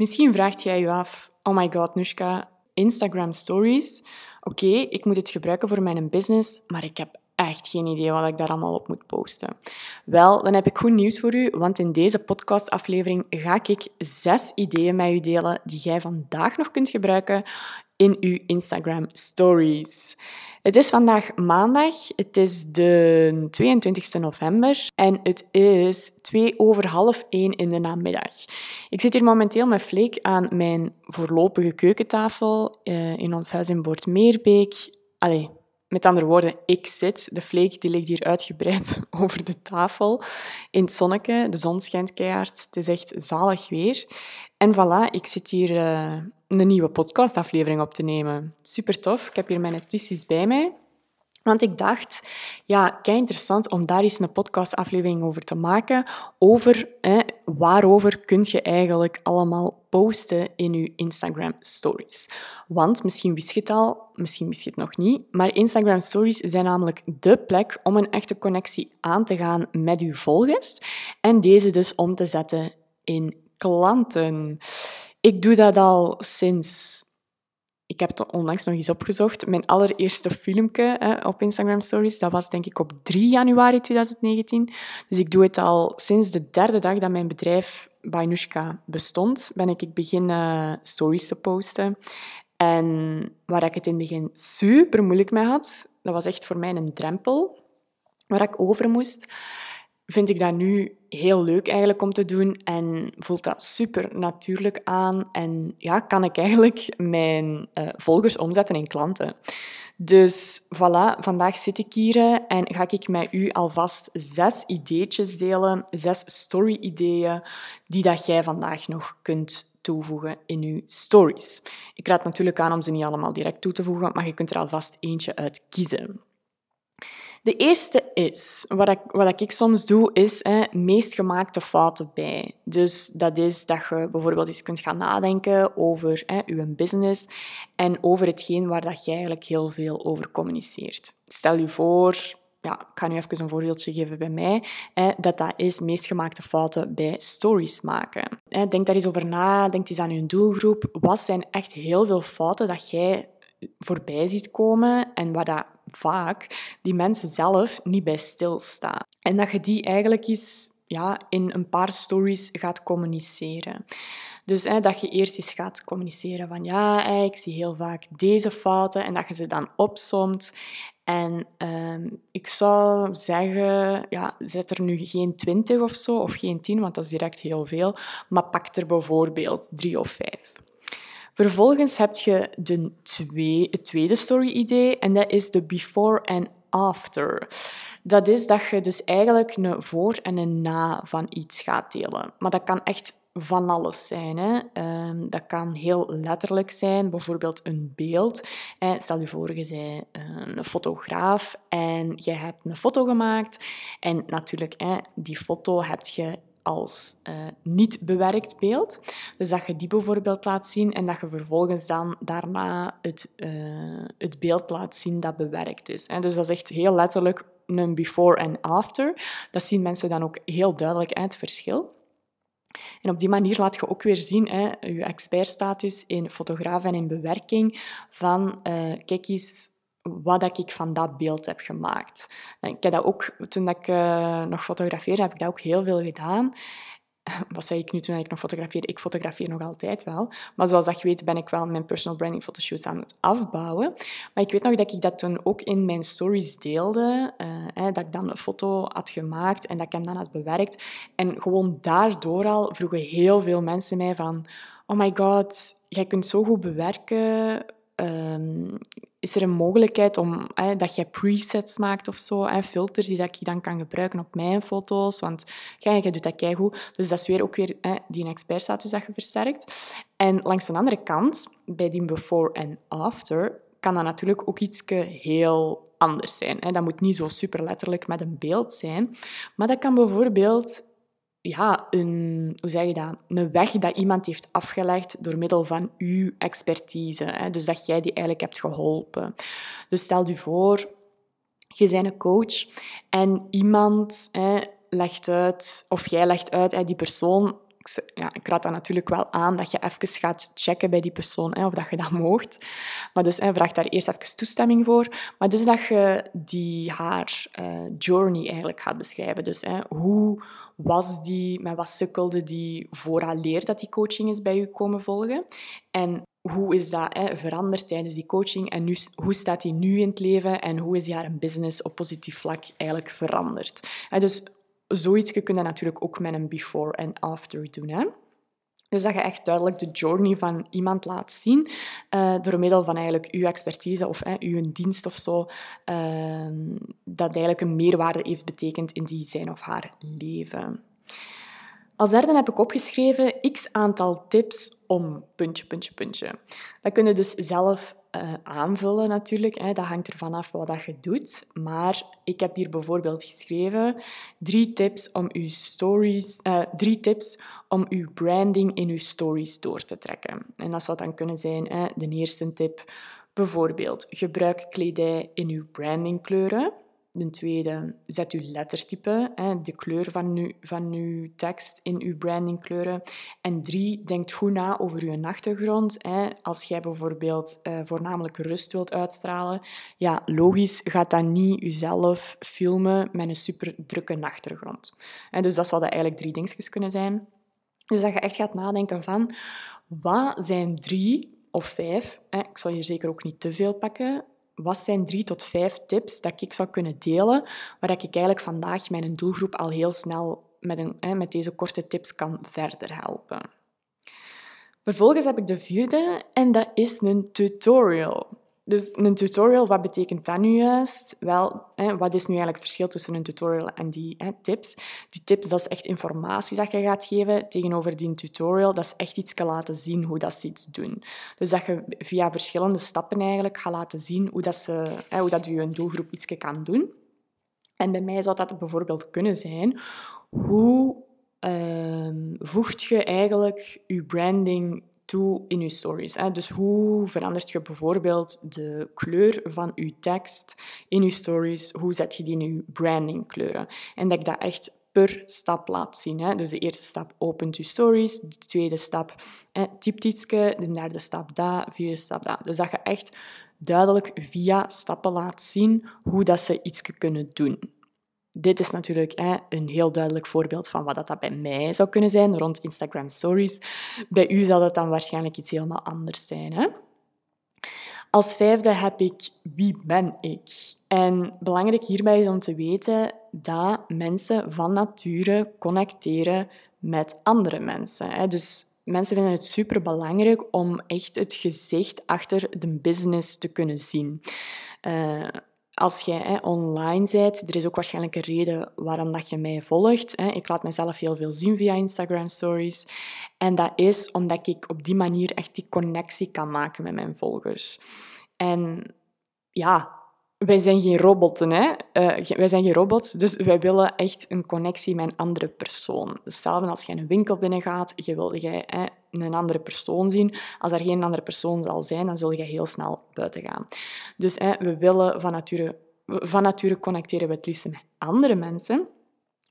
Misschien vraagt jij je af, oh my god, Nushka, Instagram stories. Oké, ik moet het gebruiken voor mijn business, maar ik heb echt geen idee wat ik daar allemaal op moet posten. Wel, dan heb ik goed nieuws voor u, want in deze podcastaflevering ga ik zes ideeën met u delen die jij vandaag nog kunt gebruiken in uw Instagram stories. Het is vandaag maandag, het is de 22 november en het is twee over half één in de namiddag. Ik zit hier momenteel met Fleek aan mijn voorlopige keukentafel uh, in ons huis in Boortmeerbeek. Allee, met andere woorden, ik zit. De Fleek die ligt hier uitgebreid over de tafel in het zonneke. De zon schijnt keihard. Het is echt zalig weer. En voilà, ik zit hier uh, een nieuwe podcastaflevering op te nemen. Super tof. Ik heb hier mijn notities bij mij. Want ik dacht, ja, kei interessant om daar eens een podcastaflevering over te maken. Over hè, waarover kun je eigenlijk allemaal posten in je Instagram stories. Want misschien wist je het al, misschien wist je het nog niet, maar Instagram stories zijn namelijk de plek om een echte connectie aan te gaan met je volgers en deze dus om te zetten in klanten. Ik doe dat al sinds ik heb het onlangs nog eens opgezocht. Mijn allereerste filmpje hè, op Instagram Stories, dat was denk ik op 3 januari 2019. Dus ik doe het al sinds de derde dag dat mijn bedrijf Bainushka bestond, ben ik beginnen stories te posten. En waar ik het in het begin super moeilijk mee had, dat was echt voor mij een drempel waar ik over moest vind ik dat nu heel leuk eigenlijk om te doen en voelt dat super natuurlijk aan. En ja, kan ik eigenlijk mijn uh, volgers omzetten in klanten. Dus voilà, vandaag zit ik hier eh, en ga ik met u alvast zes ideetjes delen, zes story-ideeën, die dat jij vandaag nog kunt toevoegen in uw stories. Ik raad natuurlijk aan om ze niet allemaal direct toe te voegen, maar je kunt er alvast eentje uit kiezen. De eerste is, wat ik, wat ik soms doe, is hè, meest gemaakte fouten bij. Dus dat is dat je bijvoorbeeld eens kunt gaan nadenken over hè, je business en over hetgeen waar dat je eigenlijk heel veel over communiceert. Stel je voor, ja, ik ga nu even een voorbeeldje geven bij mij, hè, dat dat is meest gemaakte fouten bij stories maken. Hè, denk daar eens over na, denk eens aan je doelgroep. Wat zijn echt heel veel fouten dat jij voorbij ziet komen en waar dat vaak die mensen zelf niet bij stilstaan. En dat je die eigenlijk eens ja, in een paar stories gaat communiceren. Dus hè, dat je eerst eens gaat communiceren van ja, ik zie heel vaak deze fouten en dat je ze dan opsomt. En ehm, ik zou zeggen, ja, zet er nu geen 20 of zo, of geen 10, want dat is direct heel veel. Maar pak er bijvoorbeeld drie of vijf. Vervolgens heb je de twee, het tweede story-idee en dat is de before and after. Dat is dat je dus eigenlijk een voor en een na van iets gaat delen. Maar dat kan echt van alles zijn. Hè. Ehm, dat kan heel letterlijk zijn, bijvoorbeeld een beeld. stel je voor, je bent ehm, een fotograaf en je hebt een foto gemaakt. En natuurlijk, die foto heb je als uh, niet bewerkt beeld. Dus dat je die bijvoorbeeld laat zien en dat je vervolgens dan daarna het, uh, het beeld laat zien dat bewerkt is. Dus dat is echt heel letterlijk een before en after. Dat zien mensen dan ook heel duidelijk uit het verschil. En op die manier laat je ook weer zien hè, je expertstatus in fotograaf en in bewerking van uh, wat ik van dat beeld heb gemaakt. Ik heb dat ook, toen ik uh, nog fotografeerde, heb ik dat ook heel veel gedaan. Wat zei ik nu toen ik nog fotografeerde? Ik fotografeer nog altijd wel. Maar zoals dat je weet, ben ik wel mijn personal branding fotoshoots aan het afbouwen. Maar ik weet nog dat ik dat toen ook in mijn stories deelde. Uh, dat ik dan een foto had gemaakt en dat ik hem dan had bewerkt. En gewoon daardoor al vroegen heel veel mensen mij van... Oh my god, jij kunt zo goed bewerken um, is er een mogelijkheid om, dat je presets maakt of zo, filters die dat ik dan kan gebruiken op mijn foto's, want ja, je doet dat keigoed. Dus dat is weer ook weer hè, die expertstatus dat je versterkt. En langs de andere kant, bij die before en after, kan dat natuurlijk ook iets heel anders zijn. Dat moet niet zo super letterlijk met een beeld zijn, maar dat kan bijvoorbeeld ja, een, hoe zeg je dat? een weg dat iemand heeft afgelegd door middel van uw expertise. Hè? Dus dat jij die eigenlijk hebt geholpen. Dus stel je voor, je bent een coach en iemand hè, legt uit, of jij legt uit, hè, die persoon, ja, ik raad dan natuurlijk wel aan dat je even gaat checken bij die persoon hè, of dat je dat moogt. Maar dus hè, vraag daar eerst even toestemming voor. Maar dus dat je die, haar uh, journey eigenlijk gaat beschrijven. Dus hè, hoe was die, met wat sukkelde die vooraleer dat die coaching is bij je komen volgen? En hoe is dat hè, veranderd tijdens die coaching en nu, hoe staat die nu in het leven en hoe is die haar business op positief vlak eigenlijk veranderd? dus zoiets kun je natuurlijk ook met een before en after doen. Hè? Dus dat je echt duidelijk de journey van iemand laat zien uh, door middel van eigenlijk uw expertise of uw dienst of zo, uh, dat eigenlijk een meerwaarde heeft betekend in die zijn of haar leven. Als derde heb ik opgeschreven x aantal tips om puntje, puntje, puntje. Dat kun je dus zelf uh, aanvullen natuurlijk. Hè. Dat hangt ervan af wat dat je doet. Maar ik heb hier bijvoorbeeld geschreven drie tips om uw stories, uh, drie tips om uw branding in uw stories door te trekken. En dat zou dan kunnen zijn hè, de eerste tip. Bijvoorbeeld, gebruik kledij in uw brandingkleuren. De tweede, zet uw lettertype, de kleur van uw, van uw tekst in uw brandingkleuren. En drie, denk goed na over uw achtergrond. Als jij bijvoorbeeld eh, voornamelijk rust wilt uitstralen, ja, logisch gaat dat niet jezelf filmen met een super drukke achtergrond. Dus dat zouden eigenlijk drie dingetjes kunnen zijn. Dus dat je echt gaat nadenken van, wat zijn drie of vijf, ik zal hier zeker ook niet te veel pakken, wat zijn drie tot vijf tips dat ik zou kunnen delen, waar ik eigenlijk vandaag mijn doelgroep al heel snel met, een, met deze korte tips kan verder helpen. Vervolgens heb ik de vierde en dat is een tutorial. Dus een tutorial, wat betekent dat nu juist? Wel, hè, wat is nu eigenlijk het verschil tussen een tutorial en die hè, tips? Die tips, dat is echt informatie dat je gaat geven. Tegenover die tutorial, dat is echt iets kan laten zien hoe dat ze iets doen. Dus dat je via verschillende stappen eigenlijk gaat laten zien hoe, dat ze, hè, hoe dat je een doelgroep iets kan doen. En bij mij zou dat bijvoorbeeld kunnen zijn, hoe uh, voegt je eigenlijk je branding toe in je stories. Dus hoe verandert je bijvoorbeeld de kleur van je tekst in je stories? Hoe zet je die in je brandingkleuren? En dat ik dat echt per stap laat zien. Hè. Dus de eerste stap opent je stories, de tweede stap hè, typt iets, de derde stap dat, de vierde stap dat. Dus dat je echt duidelijk via stappen laat zien hoe dat ze iets kunnen doen. Dit is natuurlijk hè, een heel duidelijk voorbeeld van wat dat bij mij zou kunnen zijn rond Instagram Stories. Bij u zal dat dan waarschijnlijk iets helemaal anders zijn. Hè? Als vijfde heb ik wie ben ik? En belangrijk hierbij is om te weten dat mensen van nature connecteren met andere mensen. Dus mensen vinden het super belangrijk om echt het gezicht achter de business te kunnen zien. Uh, als jij hè, online bent, er is ook waarschijnlijk een reden waarom dat je mij volgt. Hè. Ik laat mezelf heel veel zien via Instagram Stories. En dat is omdat ik op die manier echt die connectie kan maken met mijn volgers. En ja, wij zijn geen robotten, hè? Uh, wij zijn geen robots, dus wij willen echt een connectie met een andere persoon. Hetzelfde als je een winkel binnengaat, je wil jij hè, een andere persoon zien. Als er geen andere persoon zal zijn, dan zul je heel snel buiten gaan. Dus hè, we willen van nature, van nature connecteren we het liefst met andere mensen.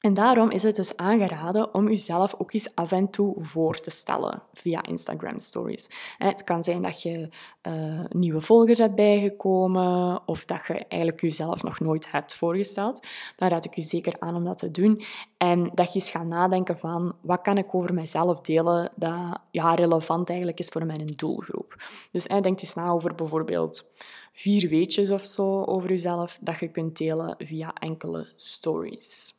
En daarom is het dus aangeraden om jezelf ook eens af en toe voor te stellen via Instagram Stories. Het kan zijn dat je uh, nieuwe volgers hebt bijgekomen of dat je eigenlijk jezelf nog nooit hebt voorgesteld. Dan raad ik je zeker aan om dat te doen. En dat je eens gaat nadenken van wat kan ik over mijzelf delen dat ja, relevant eigenlijk is voor mijn doelgroep. Dus denk eens na over bijvoorbeeld vier weetjes of zo over jezelf dat je kunt delen via enkele stories.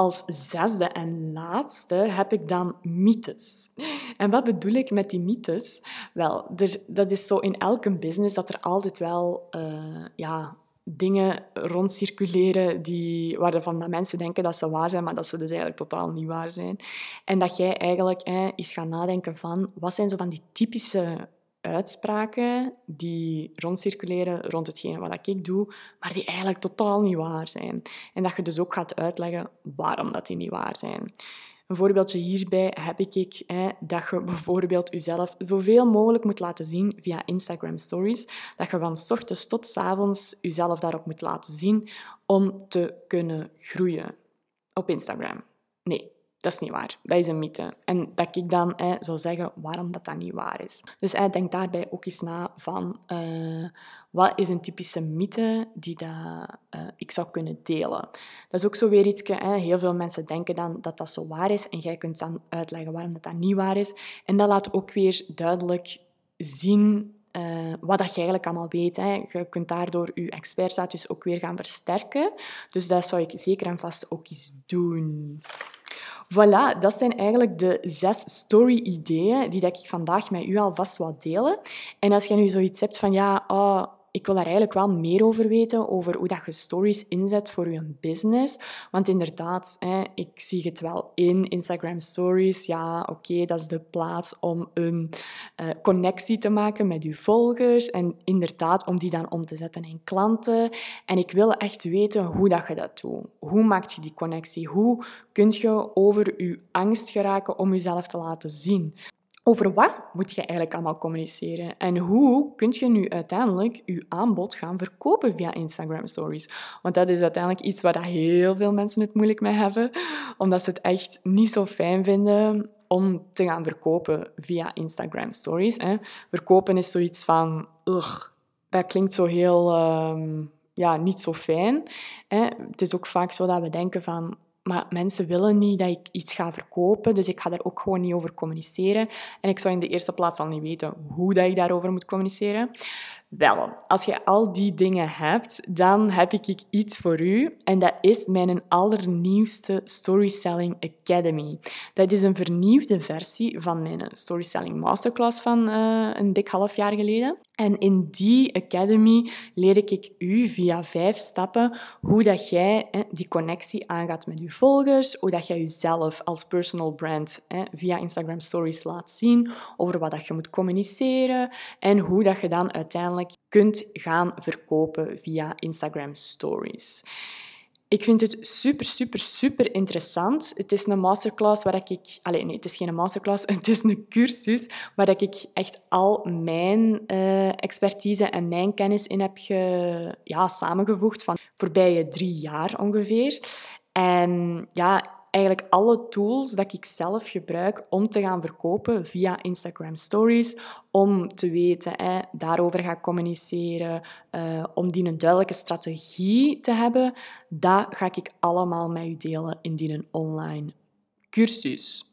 Als zesde en laatste heb ik dan mythes. En wat bedoel ik met die mythes? Wel, er, dat is zo in elke business dat er altijd wel uh, ja, dingen rondcirculeren die, waarvan dat mensen denken dat ze waar zijn, maar dat ze dus eigenlijk totaal niet waar zijn. En dat jij eigenlijk eh, eens gaat nadenken van, wat zijn zo van die typische uitspraken die rondcirculeren rond hetgene wat ik doe, maar die eigenlijk totaal niet waar zijn. En dat je dus ook gaat uitleggen waarom dat die niet waar zijn. Een voorbeeldje hierbij heb ik hè, dat je bijvoorbeeld jezelf zoveel mogelijk moet laten zien via Instagram Stories. Dat je van ochtends tot s avonds jezelf daarop moet laten zien om te kunnen groeien op Instagram. Nee, Dat is niet waar. Dat is een mythe. En dat ik dan hè, zou zeggen waarom dat, dat niet waar is. Dus hè, denk daarbij ook eens na van uh, wat is een typische mythe die dat, uh, ik zou kunnen delen. Dat is ook zo weer iets. Heel veel mensen denken dan dat dat zo waar is en jij kunt dan uitleggen waarom dat, dat niet waar is. En dat laat ook weer duidelijk zien uh, wat dat je eigenlijk allemaal weet. Hè. Je kunt daardoor je expertstatus ook weer gaan versterken. Dus dat zou ik zeker en vast ook eens doen. Voilà, dat zijn eigenlijk de zes story-ideeën die ik vandaag met u alvast wil delen. En als je nu zoiets hebt van, ja, oh, ik wil daar eigenlijk wel meer over weten, over hoe dat je stories inzet voor je business. Want inderdaad, hè, ik zie het wel in Instagram stories. Ja, oké, dat is de plaats om een uh, connectie te maken met je volgers. En inderdaad, om die dan om te zetten in klanten. En ik wil echt weten hoe dat je dat doet. Hoe maak je die connectie? Hoe kun je over je angst geraken om jezelf te laten zien? Over wat moet je eigenlijk allemaal communiceren? En hoe kun je nu uiteindelijk je aanbod gaan verkopen via Instagram Stories? Want dat is uiteindelijk iets waar heel veel mensen het moeilijk mee hebben, omdat ze het echt niet zo fijn vinden om te gaan verkopen via Instagram Stories. Verkopen is zoiets van, ugh, dat klinkt zo heel, ehm, ja, niet zo fijn. Het is ook vaak zo dat we denken van, maar mensen willen niet dat ik iets ga verkopen, dus ik ga daar ook gewoon niet over communiceren. En ik zou in de eerste plaats al niet weten hoe dat ik daarover moet communiceren. Wel, als je al die dingen hebt, dan heb ik iets voor u. En dat is mijn allernieuwste Storytelling Academy. Dat is een vernieuwde versie van mijn Storytelling Masterclass van uh, een dik half jaar geleden. En in die Academy leer ik u via vijf stappen hoe dat jij die connectie aangaat met je volgers, hoe dat jij jezelf als personal brand via Instagram Stories laat zien, over wat dat je moet communiceren en hoe dat je dan uiteindelijk kunt gaan verkopen via Instagram Stories. Ik vind het super, super, super interessant. Het is een masterclass waar ik... Allez, nee, het is geen masterclass, het is een cursus waar ik echt al mijn uh, expertise en mijn kennis in heb ge, ja, samengevoegd van voorbije drie jaar ongeveer. En ja, eigenlijk alle tools dat ik zelf gebruik om te gaan verkopen via Instagram Stories, om te weten, hè, daarover ga communiceren, uh, om die een duidelijke strategie te hebben, dat ga ik allemaal met u delen in die online cursus.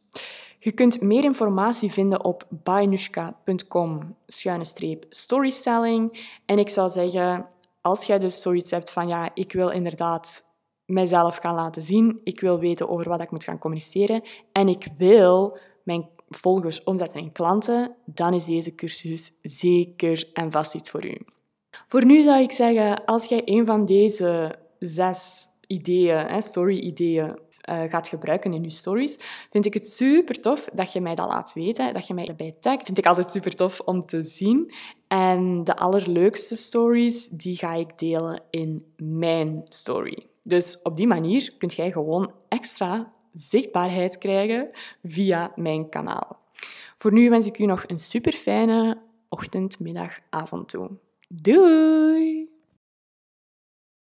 Je kunt meer informatie vinden op bainushka.com storyselling. En ik zou zeggen, als jij dus zoiets hebt van ja, ik wil inderdaad mijzelf gaan laten zien. Ik wil weten over wat ik moet gaan communiceren. En ik wil mijn volgers omzetten in klanten. Dan is deze cursus zeker en vast iets voor u. Voor nu zou ik zeggen, als jij een van deze zes ideeën, story-ideeën, uh, gaat gebruiken in je stories, vind ik het super tof dat je mij dat laat weten, dat je mij erbij tagt. Vind ik altijd super tof om te zien. En de allerleukste stories, die ga ik delen in mijn story. Dus op die manier kun jij gewoon extra zichtbaarheid krijgen via mijn kanaal. Voor nu wens ik u nog een super fijne ochtend, middag, avond toe. Doei!